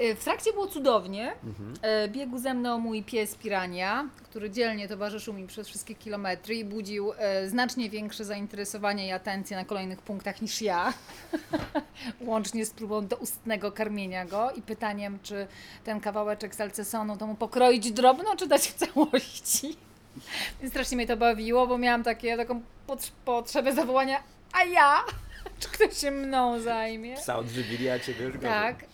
Y, w trakcie było cudownie. E, Biegł ze mną mój pies Pirania, który dzielnie towarzyszył mi przez wszystkie kilometry i budził y, znacznie większe zainteresowanie i atencję na kolejnych punktach niż ja. Łącznie z próbą do ustnego karmienia go i pytaniem, czy ten kawałeczek salcesonu to mu pokroić drobno, czy dać w całości. Więc strasznie mnie to bawiło, bo miałam takie, taką potrzebę zawołania, a ja? Czy ktoś się mną zajmie? Psa odżywili, a ciebie już. Tak.